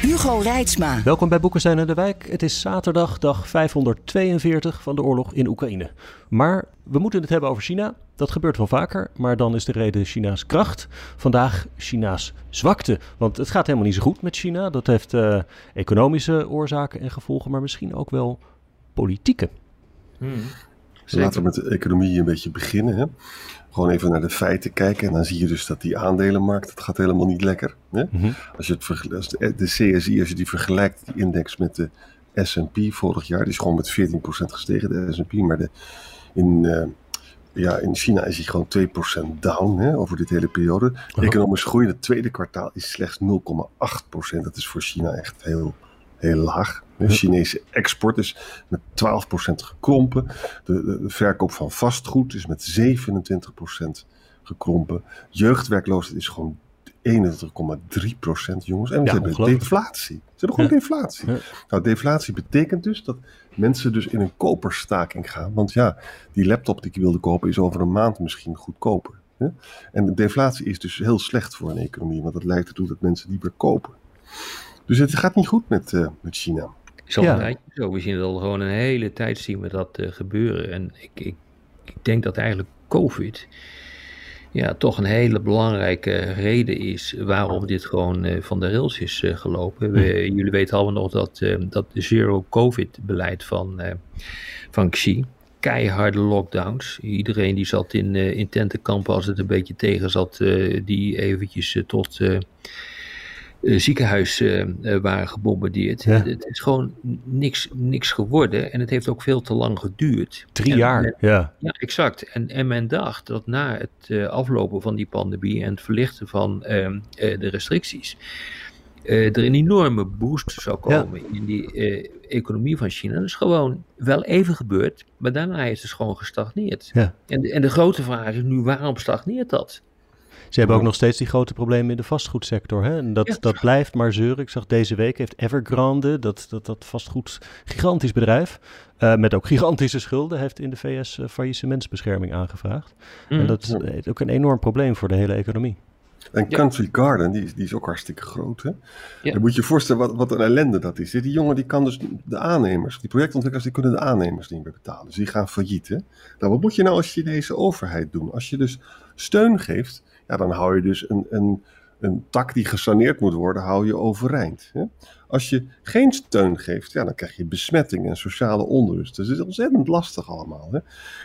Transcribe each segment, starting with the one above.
Hugo Reitsma. Welkom bij Boekenstein en de Wijk. Het is zaterdag, dag 542 van de oorlog in Oekraïne. Maar we moeten het hebben over China. Dat gebeurt wel vaker, maar dan is de reden China's kracht. Vandaag China's zwakte. Want het gaat helemaal niet zo goed met China. Dat heeft uh, economische oorzaken en gevolgen, maar misschien ook wel politieke. Hmm. Laten we met de economie een beetje beginnen. Hè? Gewoon even naar de feiten kijken. En dan zie je dus dat die aandelenmarkt, dat gaat helemaal niet lekker. Hè? Mhm. Als je het als de, de CSI, als je die vergelijkt, die index met de S&P vorig jaar, die is gewoon met 14% gestegen, de S&P. Maar de, in, uh, ja, in China is hij gewoon 2% down hè, over dit hele periode. De economische groei in het tweede kwartaal is slechts 0,8%. Dat is voor China echt heel, heel laag. De Chinese export is met 12% gekrompen. De, de, de, verkoop van vastgoed is met 27% gekrompen. Jeugdwerkloosheid is gewoon 21,3% jongens. En we hebben deflatie. Ze hebben gewoon deflatie. Nou, deflatie betekent dus dat mensen dus in een koperstaking gaan. Want ja, die laptop die ik wilde kopen is over een maand misschien goedkoper. En de deflatie is dus heel slecht voor een economie. Want dat leidt ertoe dat mensen niet meer kopen. Dus het gaat niet goed met, uh, met China is al ja. een zo. We zien het al gewoon een hele tijd zien we dat uh, gebeuren. En ik, ik, ik, denk dat eigenlijk COVID ja, toch een hele belangrijke reden is waarom dit gewoon uh, van de rails is uh, gelopen. We, jullie weten allemaal nog dat, dat zero-COVID-beleid van, van Xi keiharde lockdowns. Iedereen die zat in, in tentenkampen als het een beetje tegen zat, die eventjes tot uh, uh, waren gebombardeerd. Het, is gewoon niks, niks geworden en het heeft ook veel te lang geduurd. Drie jaar, ja. Ja, exact. En, en men dacht dat na het aflopen van die pandemie en het verlichten van ehm, de restricties, er een enorme boost zou komen in die economie van China. Dat is gewoon wel even gebeurd, maar daarna is het gewoon gestagneerd. Ja. En, en de grote vraag is nu, waarom stagneert dat? Ze hebben ook nog steeds die grote problemen in de vastgoedsector. Hè? En dat, dat blijft maar zeuren. Ik zag deze week heeft Evergrande, dat, dat, dat vastgoed gigantisch bedrijf, uh, met ook gigantische schulden, heeft in de VS uh, faillissementsbescherming aangevraagd. En mm. dat is ook een enorm probleem voor de hele economie. En Country Garden, die, die is ook hartstikke groot. Hè? Ja. Dan moet je je voorstellen wat, wat een ellende dat is. Die jongen die kan dus de aannemers, die projectontwikkelaars, die kunnen de aannemers niet meer betalen. Dus die gaan failliet. Hè? Nou, wat moet je nou als Chinese overheid doen? Als je dus steun geeft ja, dan hou je dus een, een, een tak die gesaneerd moet worden, hou je overeind. Hè? Als je geen steun geeft, ja, dan krijg je besmetting en sociale onrust. Dus het is ontzettend lastig allemaal. Hè?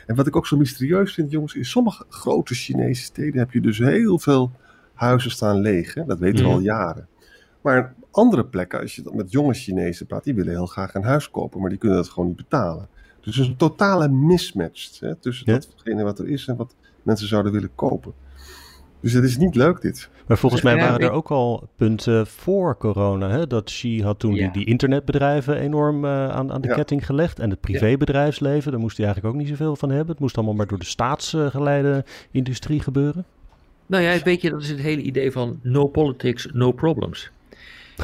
En wat ik ook zo mysterieus vind, jongens, in sommige grote Chinese steden heb je dus heel veel huizen staan leeg. Hè? Dat weten we al jaren. Maar andere plekken, als je met jonge Chinezen praat, die willen heel graag een huis kopen, maar die kunnen dat gewoon niet betalen. Dus het is een totale mismatch hè, tussen datgene wat er is en wat mensen zouden willen kopen. Dus het is niet leuk dit. Maar volgens mij waren er ook al punten voor corona. Hè? Dat Xi had toen die, die, internetbedrijven enorm uh, aan, aan de ketting gelegd. En het privébedrijfsleven, daar moest hij eigenlijk ook niet zoveel van hebben. Het moest allemaal maar door de staatsgeleide industrie gebeuren. Nou ja, weet je, dat is het hele idee van no politics, no problems.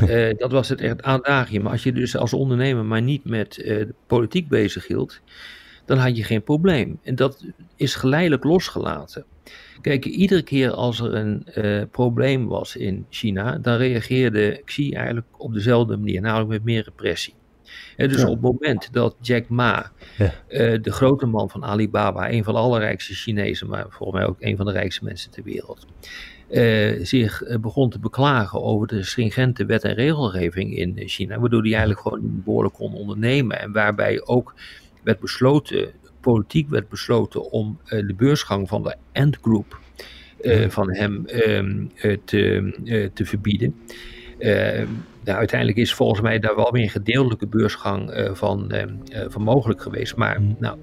uh, dat was het echt adagium. Maar als je dus als ondernemer maar niet met uh, politiek bezig hield, dan had je geen probleem. En dat is geleidelijk losgelaten. Kijk, iedere keer als er een uh, probleem was in China, dan reageerde Xi eigenlijk op dezelfde manier, namelijk met meer repressie. En dus op het moment dat Jack Ma, ja. uh, de grote man van Alibaba, een van de allerrijkste Chinezen, maar volgens mij ook een van de rijkste mensen ter wereld, uh, zich begon te beklagen over de stringente wet en regelgeving in China, waardoor hij eigenlijk gewoon behoorlijk kon ondernemen en waarbij ook werd besloten politiek werd besloten om uh, de beursgang van de Ant Group uh, van hem uh, te, te verbieden. Nou, uiteindelijk is volgens mij daar wel weer een gedeeltelijke beursgang van, van mogelijk geweest. Maar mm. nou,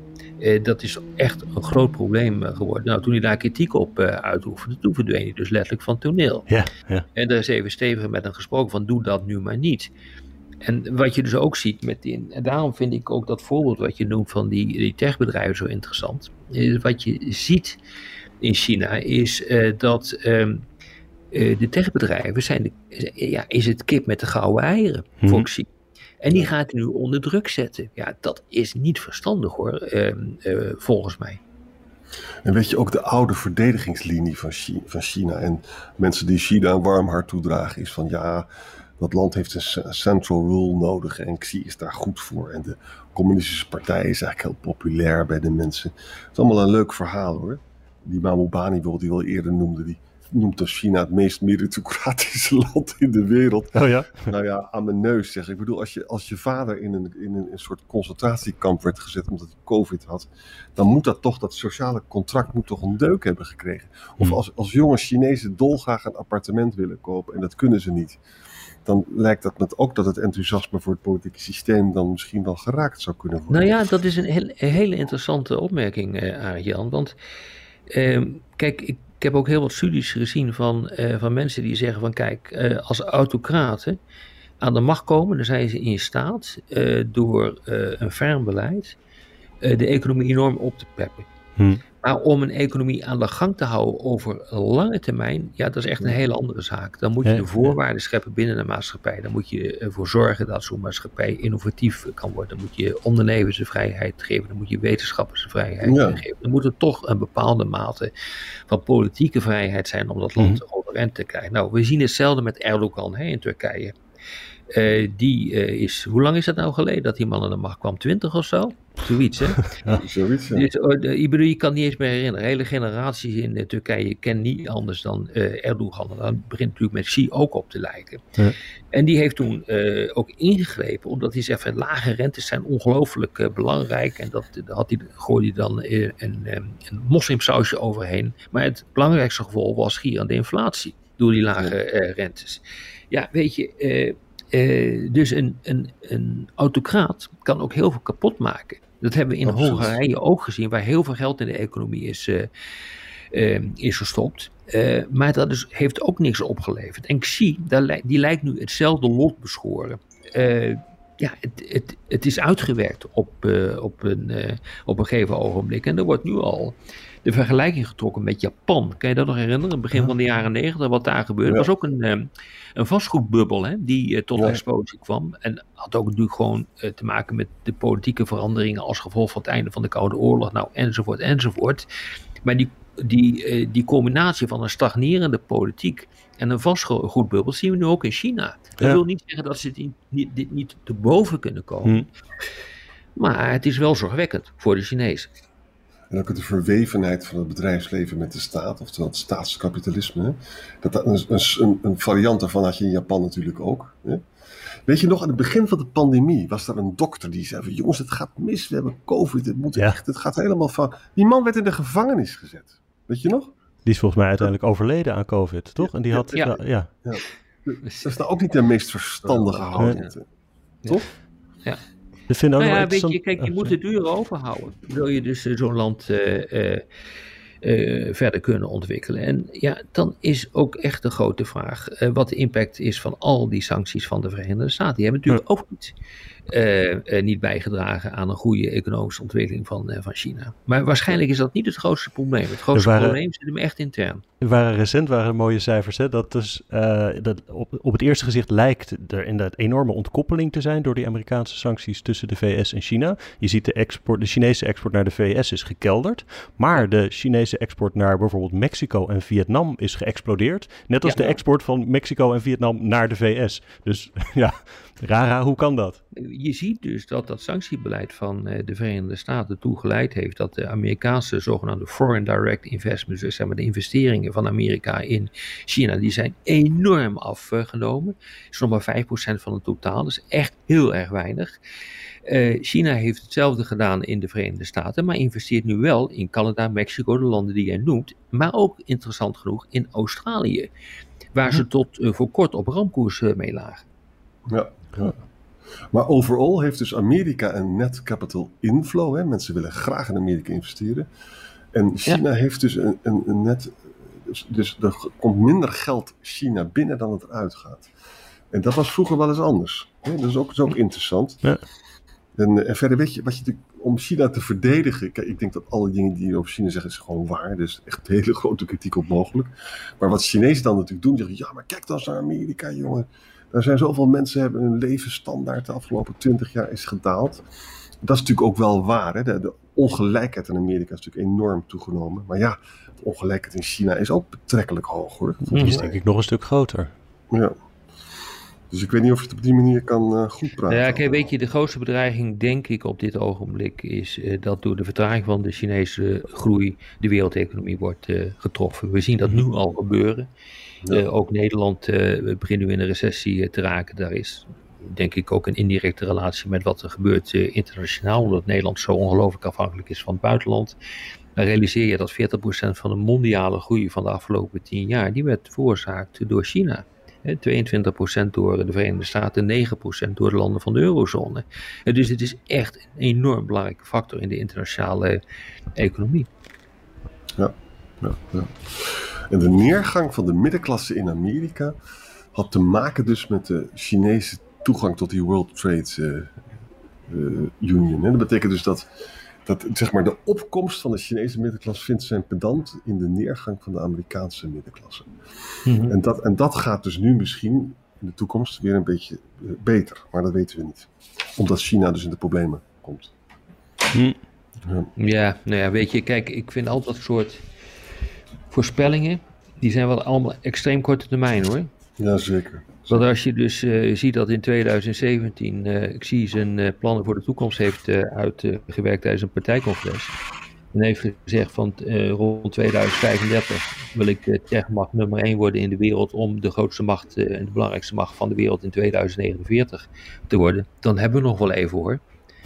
dat is echt een groot probleem geworden. Nou, toen hij daar kritiek op uitoefende, toen verdween hij dus letterlijk van toneel. Ja, ja. En daar is even stevig met hem gesproken van doe dat nu maar niet. En wat je dus ook ziet met die, en daarom vind ik ook dat voorbeeld wat je noemt van die, die techbedrijven zo interessant. Is wat je ziet in China is uh, dat um, uh, de techbedrijven zijn, de, ja, is het kip met de gouden eieren, mm -hmm. En die gaat nu onder druk zetten. Ja, dat is niet verstandig hoor, uh, volgens mij. En weet je ook de oude verdedigingslinie van China, van China en mensen die China een warm hart toedragen is van ja, dat land heeft een central rule nodig en Xi is daar goed voor. En de communistische partij is eigenlijk heel populair bij de mensen. Het is allemaal een leuk verhaal hoor. Die Mamubani bijvoorbeeld, die we al eerder noemde, die noemt als China het meest meritocratische land in de wereld. Oh ja? Nou ja, aan mijn neus zeg ik. Ik bedoel, als je, als je vader in een, in een, een soort concentratiekamp werd gezet omdat hij covid had, dan moet dat toch, dat sociale contract moet toch een deuk hebben gekregen. Of als, als jonge Chinezen dolgraag een appartement willen kopen en dat kunnen ze niet dan lijkt dat met ook dat het enthousiasme voor het politieke systeem dan misschien wel geraakt zou kunnen worden. Nou ja, dat is een, heel, hele interessante opmerking, uh, Arjan. Want uh, kijk, ik, ik, heb ook heel wat studies gezien van, uh, van mensen die zeggen van kijk, uh, als autocraten aan de macht komen, dan zijn ze in staat door een ferm beleid de economie enorm op te peppen. Hmm. Maar om een economie aan de gang te houden over lange termijn, ja, dat is echt een hele andere zaak. Dan moet je de voorwaarden scheppen binnen de maatschappij. Dan moet je ervoor zorgen dat zo'n maatschappij innovatief kan worden. Dan moet je ondernemers de vrijheid geven. Dan moet je wetenschappers de vrijheid ja. geven. Dan moet er toch een bepaalde mate van politieke vrijheid zijn om dat land mm. overeind te krijgen. Nou, we zien hetzelfde met Erdogan hè, in Turkije. Uh, die uh, is, hoe lang is dat nou geleden dat die man aan de macht kwam? Twintig of zo? Zoiets, hè? ja, zoiets, ja. Dus, uh, ik bedoel, je kan niet eens meer herinneren. Hele generaties in Turkije kennen niet anders dan Erdogan. En dan begint natuurlijk met Xi ook op te lijken. Ja. En die heeft toen ook ingegrepen, omdat hij zegt van lage rentes zijn ongelooflijk belangrijk. En dat, dat had hij, gooide hij dan een, een, een moslimsausje overheen. Maar het belangrijkste gevolg was hier aan de inflatie door die lage rentes. Ja, weet je uh, dus een, een, een autocraat kan ook heel veel kapot maken. Dat hebben we in Absoluut. Hongarije ook gezien, waar heel veel geld in de economie is, uh, uh, is gestopt. maar dat is, heeft ook niks opgeleverd. En Xi, daar, die lijkt nu hetzelfde lot beschoren. ja, het, het, het is uitgewerkt op, op, een, op een gegeven ogenblik. En er wordt nu al de vergelijking getrokken met Japan. Kan je dat nog herinneren? Begin van de jaren negentig, wat daar gebeurde. Was ook een, um, een vastgoedbubbel hè, die uh, tot explosie kwam. En had ook natuurlijk gewoon uh, te maken met de politieke veranderingen als gevolg van het einde van de Koude Oorlog. Nou, enzovoort, enzovoort. Maar die, die, uh, die combinatie van een stagnerende politiek en een vastgoedbubbel zien we nu ook in China. Dat ja. wil niet zeggen dat ze dit niet, dit niet te boven kunnen komen. Hm. Maar het is wel zorgwekkend voor de Chinezen. En ook de verwevenheid van het bedrijfsleven met de staat, oftewel het staatskapitalisme. Dat, dat een, een, een, variant daarvan had je in Japan natuurlijk ook. Hè? Weet je nog, aan het begin van de pandemie was er een dokter die zei van jongens, het gaat mis, we hebben covid, het moet ja. echt, het gaat helemaal van... Die man werd in de gevangenis gezet. Weet je nog? Die is volgens mij uiteindelijk overleden aan covid, toch? En die had... Ja. ja. ja. Dat is nou ook niet de meest verstandige houding. Toch? Ja. Nou ja, weet je, kijk, je moet de deuren open houden. Wil je dus uh, zo'n land uh, uh, verder kunnen ontwikkelen? En ja, dan is ook echt de grote vraag wat de impact is van al die sancties van de Verenigde Staten. Die hebben natuurlijk ook niet niet bijgedragen aan een goede economische ontwikkeling van, uh, van China. Maar waarschijnlijk is dat niet het grootste probleem. Het grootste waren, probleem zit hem echt intern. Er waren recent waren mooie cijfers. Hè, dat dus, dat op, op het eerste gezicht lijkt er inderdaad enorme ontkoppeling te zijn door die Amerikaanse sancties tussen de VS en China. Je ziet de, export, de Chinese export naar de VS is gekelderd. Maar de Chinese export naar bijvoorbeeld Mexico en Vietnam is geëxplodeerd. Net als ja, de export van Mexico en Vietnam naar de VS. Dus ja, Rara, hoe kan dat? Je ziet dus dat dat sanctiebeleid van de Verenigde Staten toegeleid heeft dat de Amerikaanse zogenaamde foreign direct investments, dus zeg maar de investeringen van Amerika in China, die zijn enorm afgenomen. Dat is nog maar 5% van het totaal, dat is echt heel erg weinig. Uh, China heeft hetzelfde gedaan in de Verenigde Staten, maar investeert nu wel in Canada, Mexico, de landen die jij noemt, maar ook interessant genoeg in Australië, waar ze tot uh, voor kort op ramkoers uh, mee lagen. Ja, ja. Maar overal heeft dus Amerika een net capital inflow. Hè? Mensen willen graag in Amerika investeren. En China heeft dus een, een, een net. Dus, dus, er komt minder geld China binnen dan het eruit gaat. En dat was vroeger wel eens anders. Hè? Dat, is ook, dat is ook interessant. Ja. En, en, verder weet je, wat je om China te verdedigen. Kijk, ik denk dat alle dingen die je over China zeggen, is gewoon waar. Dus echt hele grote kritiek op mogelijk. Maar wat Chinezen dan natuurlijk doen, zeggen: ja, maar kijk dan eens naar Amerika, jongen. Er zijn zoveel mensen hebben hun levensstandaard de afgelopen twintig jaar is gedaald. Dat is natuurlijk ook wel waar. Hè? De, ongelijkheid in Amerika is natuurlijk enorm toegenomen. Maar ja, de ongelijkheid in China is ook betrekkelijk hoog hoor. Die is denk ik nog een stuk groter. Ja. Dus ik weet niet of je het op die manier kan uh, goed praten. Ja, kijk, weet je, de grootste bedreiging, denk ik, op dit ogenblik is uh, dat door de vertraging van de Chinese groei de wereldeconomie wordt uh, getroffen. We zien dat nu al gebeuren. Ja. ook Nederland begint nu in een recessie te raken. Daar is, denk ik, ook een indirecte relatie met wat er gebeurt internationaal, omdat Nederland zo ongelooflijk afhankelijk is van het buitenland. Dan realiseer je dat 40% van de mondiale groei van de afgelopen 10 jaar, die werd veroorzaakt door China. 22% door de Verenigde Staten, 9% door de landen van de eurozone. Dus het is echt een enorm belangrijke factor in de internationale economie. Ja, ja, ja. En de neergang van de middenklasse in Amerika had te maken dus met de Chinese toegang tot die World Trade uh, Union. Dat betekent dus dat dat zeg maar, de opkomst van de Chinese middenklasse vindt zijn pedant in de neergang van de Amerikaanse middenklasse. Mhm. en, dat, en dat gaat dus nu misschien in de toekomst weer een beetje eh, beter, maar dat weten we niet. Omdat China dus in de problemen komt. Mhm. Ja. ja, nou ja, weet je, kijk, ik vind altijd dat soort voorspellingen, die zijn wel allemaal extreem korte termijn hoor. Ja, zeker. Want als je dus uh, ziet dat in 2017 uh, Xi zijn uh, plannen voor de toekomst heeft uitgewerkt tijdens een partijcongres. En heeft gezegd van rond 2035 wil ik techmacht nummer 1 worden in de wereld om de grootste macht en de belangrijkste macht van de wereld in 2049 te worden. Dan hebben we nog wel even hoor.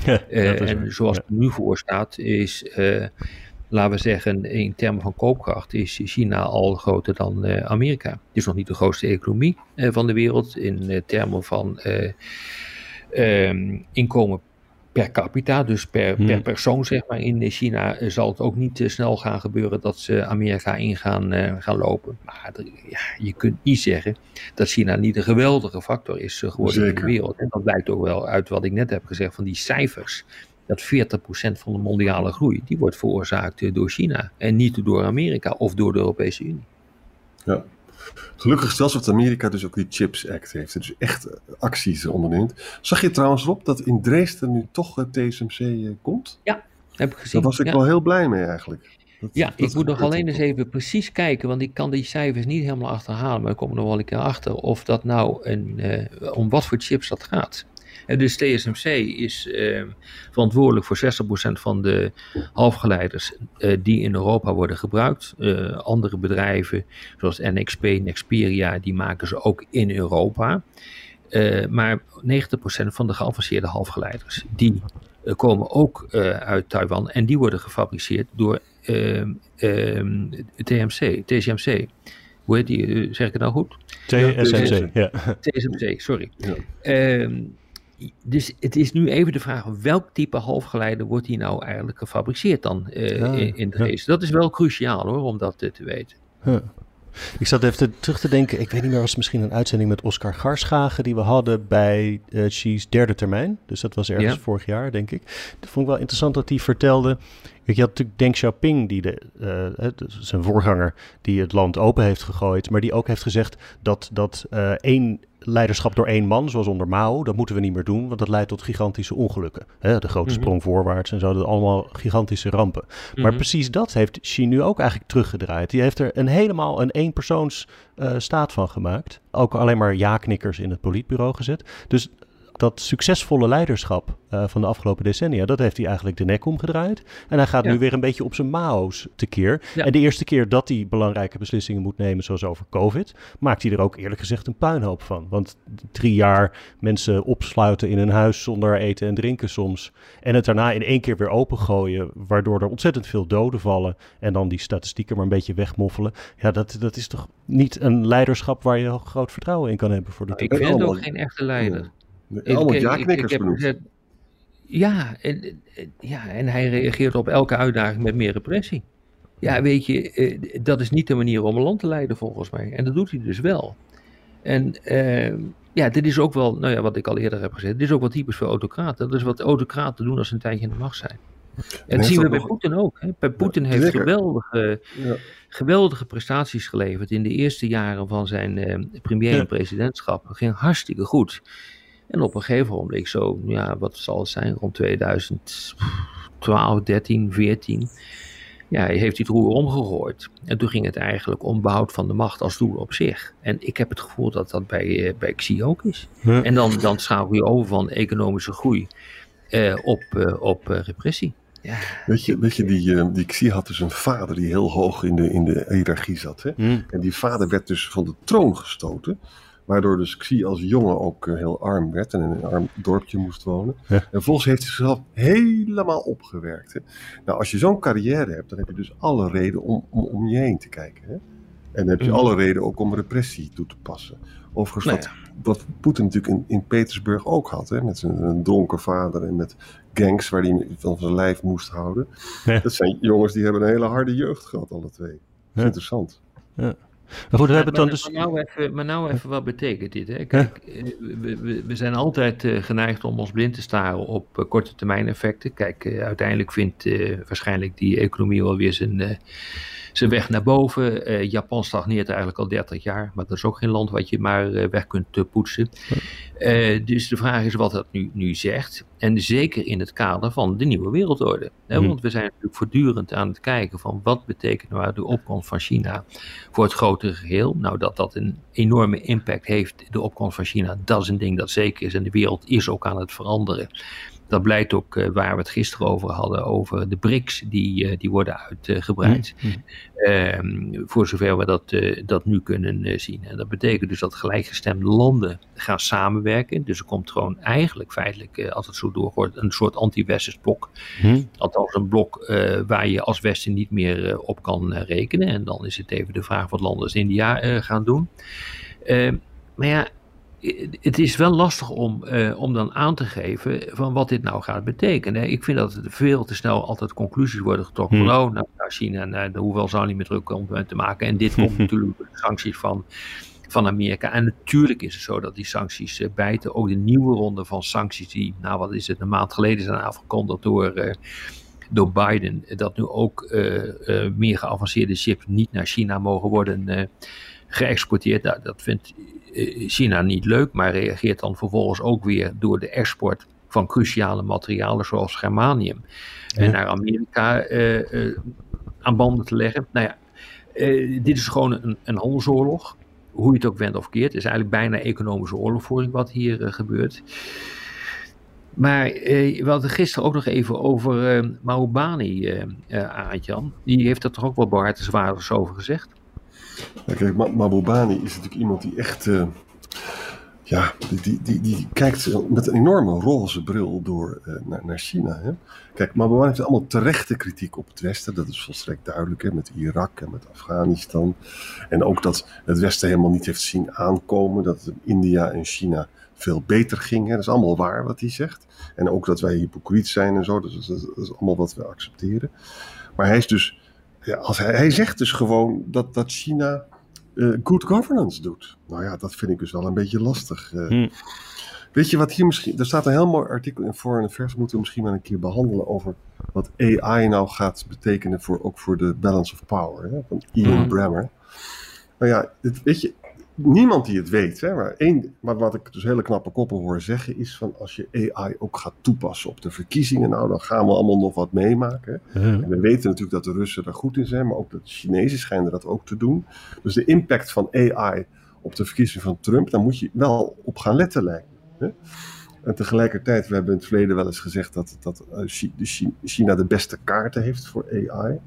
Ja, en zoals het nu voor staat is laten we zeggen, in termen van koopkracht is China al groter dan uh, Amerika. Het is nog niet de grootste economie uh, van de wereld in uh, termen van um, inkomen per capita, dus per, hmm. per persoon zeg maar in China, zal het ook niet snel gaan gebeuren dat ze Amerika in gaan, gaan lopen. Maar ja, je kunt niet zeggen dat China niet een geweldige factor is geworden in de wereld. En dat blijkt ook wel uit wat ik net heb gezegd van die cijfers dat 40% van de mondiale groei, die wordt veroorzaakt door China en niet door Amerika of door de Europese Unie. Ja. Gelukkig zelfs dat Amerika dus ook die Chips Act heeft, dus echt acties onderneemt. Zag je trouwens op dat in Dresden nu toch het TSMC eh, komt? Ja, heb ik gezien. Daar was ik wel heel blij mee eigenlijk. Dat, ja, ik moet nog alleen eens even precies kijken, want ik kan die cijfers niet helemaal achterhalen, maar ik kom er nog wel een keer achter of dat nou een, uh, om wat voor chips dat gaat. Dus TSMC is uh, verantwoordelijk voor 60% van de halfgeleiders uh, die in Europa worden gebruikt. Uh, andere bedrijven zoals NXP, Nexperia, die maken ze ook in Europa. maar 90% van de geavanceerde halfgeleiders, die komen ook uit Taiwan en die worden gefabriceerd door ehm, ehm, TMC, TSMC. Hoe heet die? Zeg ik het nou goed? TSMC, ja. TSMC, sorry. Ja. Dus het is nu even de vraag, welk type halfgeleider wordt hier nou eigenlijk gefabriceerd dan uh, in, in de race? Dat is wel cruciaal hoor, om dat uh, te weten. Ik zat even terug te denken, ik weet niet meer, was het misschien een uitzending met Oscar Garschagen die we hadden bij uh, derde termijn. Dus dat was ergens vorig jaar, denk ik. Dat vond ik wel interessant dat hij vertelde. Je had natuurlijk Deng Xiaoping, die de, uh, zijn voorganger, die het land open heeft gegooid, maar die ook heeft gezegd dat, dat uh, één leiderschap door één man, zoals onder Mao, dat moeten we niet meer doen, want dat leidt tot gigantische ongelukken. Hè, de grote mhm. sprong voorwaarts en zo, dat allemaal gigantische rampen. Maar mhm. precies dat heeft Xi nu ook eigenlijk teruggedraaid. Die heeft er een helemaal een eenpersoons uh, staat van gemaakt. Ook alleen maar ja-knikkers in het politbureau gezet. Dus dat succesvolle leiderschap uh, van de afgelopen decennia, dat heeft hij eigenlijk de nek omgedraaid. En hij gaat nu weer een beetje op zijn mao's tekeer. Ja. En de eerste keer dat hij belangrijke beslissingen moet nemen, zoals over COVID, maakt hij er ook eerlijk gezegd een puinhoop van. Want drie jaar mensen opsluiten in een huis zonder eten en drinken soms. En het daarna in één keer weer opengooien, waardoor er ontzettend veel doden vallen. En dan die statistieken maar een beetje wegmoffelen. Ja, dat, dat is toch niet een leiderschap waar je groot vertrouwen in kan hebben voor de nou, Ik vind het ook geen echte leider. Allemaal ja-knikkers. Ja en, ja, en hij reageert op elke uitdaging met meer repressie. Ja, weet je, eh, dat is niet de manier om een land te leiden volgens mij. En dat doet hij dus wel. En eh, ja, dit is ook wel, nou ja, wat ik al eerder heb gezegd, dit is ook wat typisch voor autocraten. Dat is wat autocraten doen als ze een tijdje in de macht zijn. En dat zien we bij Poetin ook. Hè. Bij Poetin heeft geweldige, ja. geweldige prestaties geleverd in de eerste jaren van zijn eh, premier- en presidentschap. Het ging hartstikke goed. En op een gegeven moment, zo, ja, wat zal het zijn, rond 2012, 13, 14 ja, heeft hij het roer omgegooid. En toen ging het eigenlijk om behoud van de macht als doel op zich. En ik heb het gevoel dat dat bij, uh, bij Xi ook is. En dan, dan schakel je over van economische groei uh, op, uh, op repressie. Ja. Weet je, weet je die, die Xi had dus een vader die heel hoog in de, in de hiërarchie zat. Hè? Hmm. En die vader werd dus van de troon gestoten. Waardoor dus Xi als jongen ook eh, heel arm werd en in een arm dorpje moest wonen. En vervolgens heeft hij zichzelf helemaal opgewerkt. Hè. Nou, als je zo'n carrière hebt, dan heb je dus alle reden om om, om je heen te kijken. Hè. En dan heb je mm. alle reden ook om repressie toe te passen. Overigens, nou ja. wat, wat Poetin natuurlijk in, in Petersburg ook had, hè, met zijn dronken vader en met gangs waar hij van zijn lijf moest houden. Ja. Dat zijn jongens die hebben een hele harde jeugd gehad, alle twee. Dat is interessant. Ja. Maar goed, we hebben maar, dus... maar, nou even, maar nou even, wat betekent dit? Hè? Kijk, eh, we, we, zijn altijd uh, geneigd om ons blind te staren op uh, korte termijn effecten. Kijk, uiteindelijk vindt waarschijnlijk die economie wel weer zijn zijn weg naar boven. Uh, Japan stagneert eigenlijk al 30 jaar, maar dat is ook geen land wat je maar uh, weg kunt uh, poetsen. dus de vraag is wat dat nu, nu zegt. En zeker in het kader van de nieuwe wereldorde. Hè? Hmm. Want we zijn natuurlijk voortdurend aan het kijken van wat betekent nou de opkomst van China voor het grotere geheel. Nou, dat dat een enorme impact heeft, de opkomst van China, dat is een ding dat zeker is. En de wereld is ook aan het veranderen. Dat blijkt ook uh, waar we het gisteren over hadden, over de BRICS, die, uh, die worden uitgebreid. Mm -hmm. voor zover we dat, uh, dat nu kunnen zien. En dat betekent dus dat gelijkgestemde landen gaan samenwerken. Dus er komt gewoon eigenlijk feitelijk, als het zo doorgaat, een soort anti-westers blok. Mm. Althans een blok waar je als Westen niet meer op kan rekenen. En dan is het even de vraag wat landen als India gaan doen. maar ja, het is wel lastig om, uh, om dan aan te geven van wat dit nou gaat betekenen. Ik vind dat er veel te snel altijd conclusies worden getrokken hmm. van oh, nou, China, nou, hoeveel zou niet met druk om te maken. En dit komt natuurlijk door de sancties van, van Amerika. En natuurlijk is het zo dat die sancties uh, bijten. Ook de nieuwe ronde van sancties die, nou wat is het, een maand geleden zijn afgekondigd door... Uh, door Biden, dat nu ook meer geavanceerde chips niet naar China mogen worden geëxporteerd. Nou, dat vindt eh, China niet leuk, maar reageert dan vervolgens ook weer door de export van cruciale materialen zoals germanium en naar Amerika uh, uh, aan banden te leggen. Nou ja, dit is gewoon een, een handelsoorlog. Hoe je het ook wendt of keert. Het is eigenlijk bijna economische oorlogvoering wat hier gebeurt. Maar we hadden gisteren ook nog even over uh, Mahobani, Aantjan. Die heeft er toch ook wel behartenswaardigs over gezegd. Ja, kijk, Mabobani is natuurlijk iemand die echt. Uh, ja, die, die, die, kijkt met een enorme roze bril door uh, naar, naar, China. Hè? Kijk, Mabobani heeft allemaal terechte kritiek op het Westen. Dat is volstrekt duidelijk, hè? met Irak en met Afghanistan. En ook dat het Westen helemaal niet heeft zien aankomen. Dat India en China veel beter ging. Hè? Dat is allemaal waar wat hij zegt. En ook dat wij hypocriet zijn en zo. Dus dat is allemaal wat we accepteren. Maar hij is dus ja, als hij, hij zegt dus gewoon dat, dat China uh, good governance doet. Nou ja, dat vind ik dus wel een beetje lastig. Uh, hmm. Weet je wat hier misschien. Er staat een heel mooi artikel in Foreign Affairs. Moeten we misschien maar een keer behandelen. Over wat AI nou gaat betekenen. Voor, ook voor de balance of power. Hè, van Ian hmm. Bremmer. Nou ja, dit, weet je niemand die het weet. Hè? Maar, één, maar wat ik dus hele knappe koppen hoor zeggen is van als je AI ook gaat toepassen op de verkiezingen, nou dan gaan we allemaal nog wat meemaken. En we weten natuurlijk dat de Russen daar goed in zijn, maar ook de Chinezen schijnen dat ook te doen. Dus de impact van AI op de verkiezingen van Trump, daar moet je wel op gaan letten lijken. Hè? En tegelijkertijd, we hebben in het verleden wel eens gezegd dat, dat eh, China de beste kaarten heeft voor AI.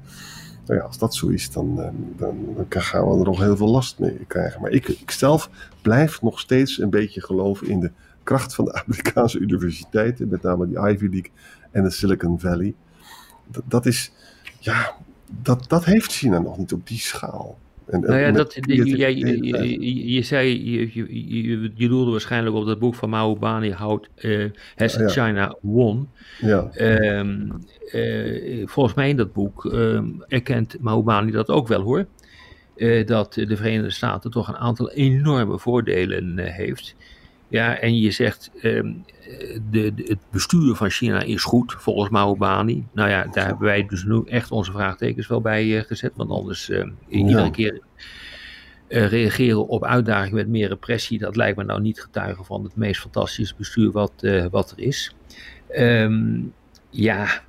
Nou ja, als dat zo is, dan, eh, dan, gaan we er nog heel veel last mee krijgen. Maar ik, ik zelf blijf nog steeds een beetje geloven in de kracht van de Amerikaanse universiteiten, met name die Ivy League en de Silicon Valley. Dat is, ja, dat, dat heeft China nog niet op die schaal. En, nou ja, dat, je, je, je, zei, je, je, je, doelde waarschijnlijk op dat boek van Mao Bani, How uh, Has China Won? Ja. Um, uh, volgens mij in dat boek um, erkent Mao Bani dat ook wel hoor. Uh, dat de Verenigde Staten toch een aantal enorme voordelen heeft. Ja, en je zegt, uh, de, de, het bestuur van China is goed, volgens Mao Bani. Nou ja, daar hebben wij dus nu echt onze vraagtekens wel bij uh, gezet. Want anders uh, iedere keer uh, reageren op uitdagingen met meer repressie. Dat lijkt me nou niet getuigen van het meest fantastische bestuur wat, wat er is. Um, ja,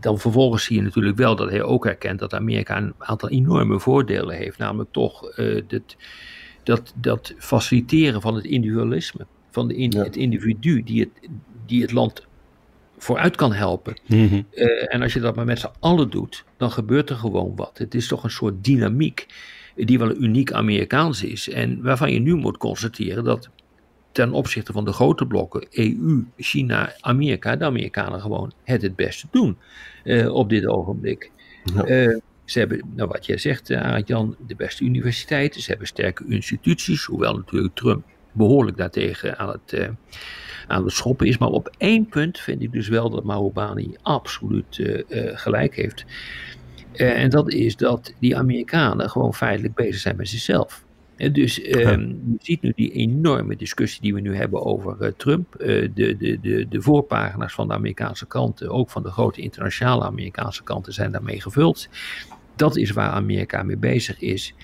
dan vervolgens zie je natuurlijk wel dat hij ook herkent dat Amerika een aantal enorme voordelen heeft. Namelijk toch het dat, dat faciliteren van het individualisme, van de in, het individu die het, die het land vooruit kan helpen. Mhm. Eh, en als je dat maar met z'n allen doet, dan gebeurt er gewoon wat. Het is toch een soort dynamiek die wel uniek Amerikaans is. En waarvan je nu moet constateren dat ten opzichte van de grote blokken, EU, China, Amerika, de Amerikanen gewoon het het beste doen uh, op dit ogenblik. Ja. Uh, ze hebben, nou wat jij zegt, uh, Jan, de beste universiteiten. Ze hebben sterke instituties, hoewel natuurlijk Trump behoorlijk daartegen aan het, uh, aan het schoppen is. Maar op één punt vind ik dus wel dat Mahobani absoluut uh, gelijk heeft. en dat is dat die Amerikanen gewoon feitelijk bezig zijn met zichzelf. dus ehm, je ziet nu die enorme discussie die we nu hebben over Trump. de, de, de, de voorpagina's van de Amerikaanse kranten, ook van de grote internationale Amerikaanse kanten, zijn daarmee gevuld. Dat is waar Amerika mee bezig is.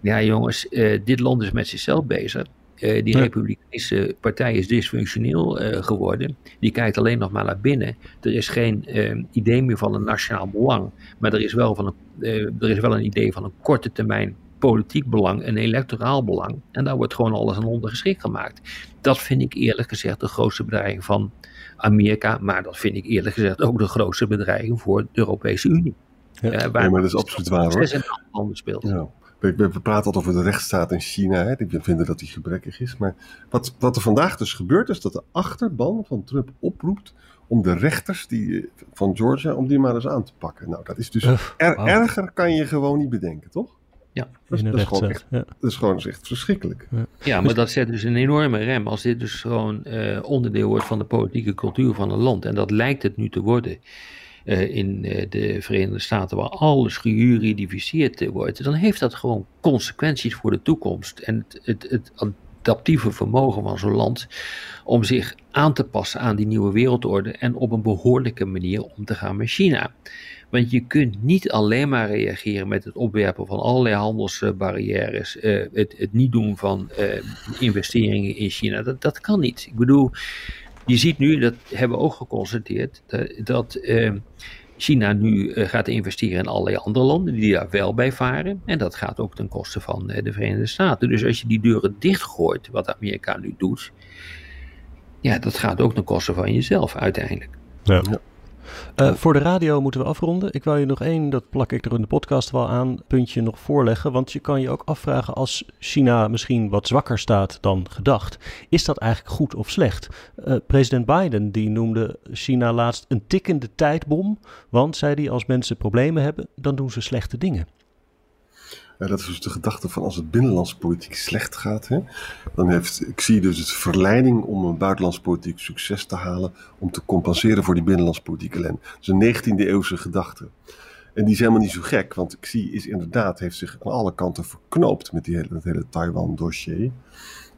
Ja, jongens, uh, dit land is met zichzelf bezig. Uh, die ja. Republikeinse partij is dysfunctioneel uh, geworden. Die kijkt alleen nog maar naar binnen. Er is geen idee meer van een nationaal belang. Maar er is, wel van een, er is wel een idee van een korte termijn politiek belang, een electoraal belang. En daar wordt gewoon alles aan ondergeschikt gemaakt. Dat vind ik eerlijk gezegd de grootste bedreiging van Amerika. Maar dat vind ik eerlijk gezegd ook de grootste bedreiging voor de Europese Unie. Ja, uh, maar dat is absoluut waar hoor. en landen speelt. Ja. We, we, praten altijd over de rechtsstaat in China. Hè. Ik vind dat die gebrekkig is. Maar wat, wat er vandaag dus gebeurt, is dat de achterban van Trump oproept om de rechters die, van Georgia, om die maar eens aan te pakken. Nou, dat is dus erger kan je gewoon niet bedenken, toch? Ja, dat, is, gewoon echt, ja. dat is gewoon echt verschrikkelijk. Ja. ja, maar dat zet dus een enorme rem als dit dus gewoon uh, onderdeel wordt van de politieke cultuur van een land. En dat lijkt het nu te worden. Eh, in uh, de Verenigde Staten, waar alles gejuridificeerd wordt, dan heeft dat gewoon consequenties voor de toekomst. En het, het, het adaptieve vermogen van zo'n land om zich aan te passen aan die nieuwe wereldorde en op een behoorlijke manier om te gaan met China. Want je kunt niet alleen maar reageren met het opwerpen van allerlei handelsbarrières, het, het, niet doen van investeringen in China. Dat, dat kan niet. Ik bedoel, je ziet nu, dat hebben we ook geconstateerd, dat ehm, China nu eh, gaat investeren in allerlei andere landen die daar wel bij varen. En dat gaat ook ten koste van eh, de Verenigde Staten. Dus als je die deuren dichtgooit, wat Amerika nu doet, ja, dat gaat ook ten koste van jezelf uiteindelijk. Ja. Uh, voor de radio moeten we afronden. Ik wil je nog één, dat plak ik er in de podcast wel aan, puntje nog voorleggen. Want je kan je ook afvragen als China misschien wat zwakker staat dan gedacht. Is dat eigenlijk goed of slecht? Uh, president Biden die noemde China laatst een tikkende tijdbom. Want, zei hij, als mensen problemen hebben, dan doen ze slechte dingen. Ja, dat is dus de gedachte van als het binnenlandse politiek slecht gaat. Hè, dan heeft, ik zie dus het verleiding om een buitenlands politiek succes te halen. om te compenseren voor die binnenlandse politieke ellende. Dat is een 19e eeuwse gedachte. En die is helemaal niet zo gek, want Xi is inderdaad, heeft zich aan alle kanten verknoopt met die hele, het hele Taiwan-dossier.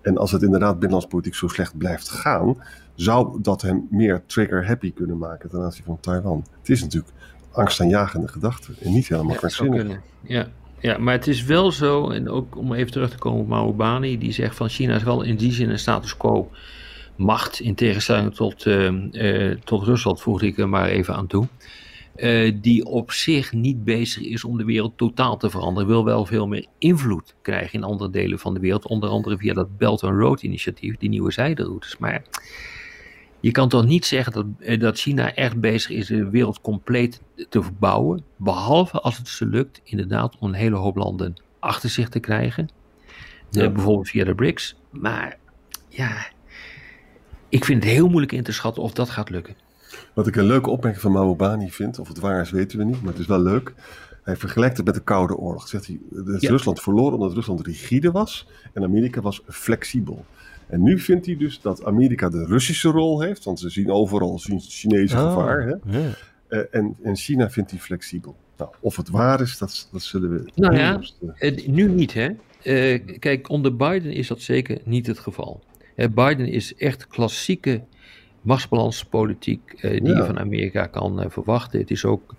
En als het inderdaad binnenlands politiek zo slecht blijft gaan, zou dat hem meer trigger-happy kunnen maken ten aanzien van Taiwan. Het is natuurlijk angstaanjagende gedachte en niet helemaal ja. Ja, ja, maar het is wel zo, en ook om even terug te komen op Maubani, die zegt van China is wel in die zin een status quo macht, in tegenstelling tot, uh, tot Rusland, voeg ik er maar even aan toe. Uh, die op zich niet bezig is om de wereld totaal te veranderen, wil wel veel meer invloed krijgen in andere delen van de wereld, onder andere via dat Belt and Road initiatief, die nieuwe zijderoutes. Maar je kan toch niet zeggen dat, eh, dat China echt bezig is de wereld compleet te verbouwen, behalve als het ze lukt inderdaad om een hele hoop landen achter zich te krijgen, ja. bijvoorbeeld via de BRICS. Maar ja, ik vind het heel moeilijk in te schatten of dat gaat lukken. Wat ik een leuke opmerking van Mao Bani vind, of het waar is weten we niet, maar het is wel leuk. Hij vergelijkt het met de Koude Oorlog. Zegt hij, dat Rusland verloor omdat Rusland rigide was en Amerika was flexibel. En nu vindt hij dus dat Amerika de Russische rol heeft, want ze zien overal Chinese oh, gevaar. Hè? Ja. Uh, en, en China vindt hij flexibel. Nou, of het waar is, dat, dat zullen we. Nou ja, nu niet hè. Uh, kijk, onder Biden is dat zeker niet het geval. Biden is echt klassieke machtsbalanspolitiek uh, die je van Amerika kan verwachten. Het is ook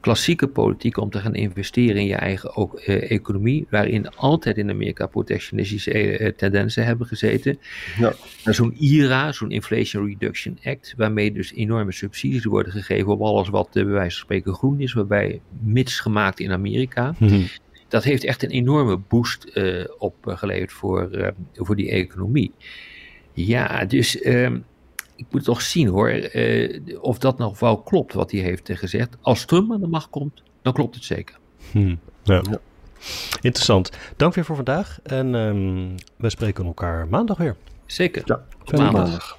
klassieke politiek om te gaan investeren in je eigen ook, eh, economie, waarin altijd in Amerika protectionistische eh, tendensen hebben gezeten. Ja. Zo'n IRA, zo'n Inflation Reduction Act, waarmee dus enorme subsidies worden gegeven op alles wat bij wijze van spreken groen is, waarbij mits gemaakt in Amerika. Mhm. Dat heeft echt een enorme boost uh, opgeleverd voor, voor die economie. Ja, dus ehm, ik moet toch zien hoor, eh, of dat nog wel klopt wat hij heeft gezegd. Als Trump aan de macht komt, dan klopt het zeker. Hmm, ja. ja. Interessant. Dank weer voor vandaag en um, we spreken elkaar maandag weer. Zeker. Ja, maandag. maandag.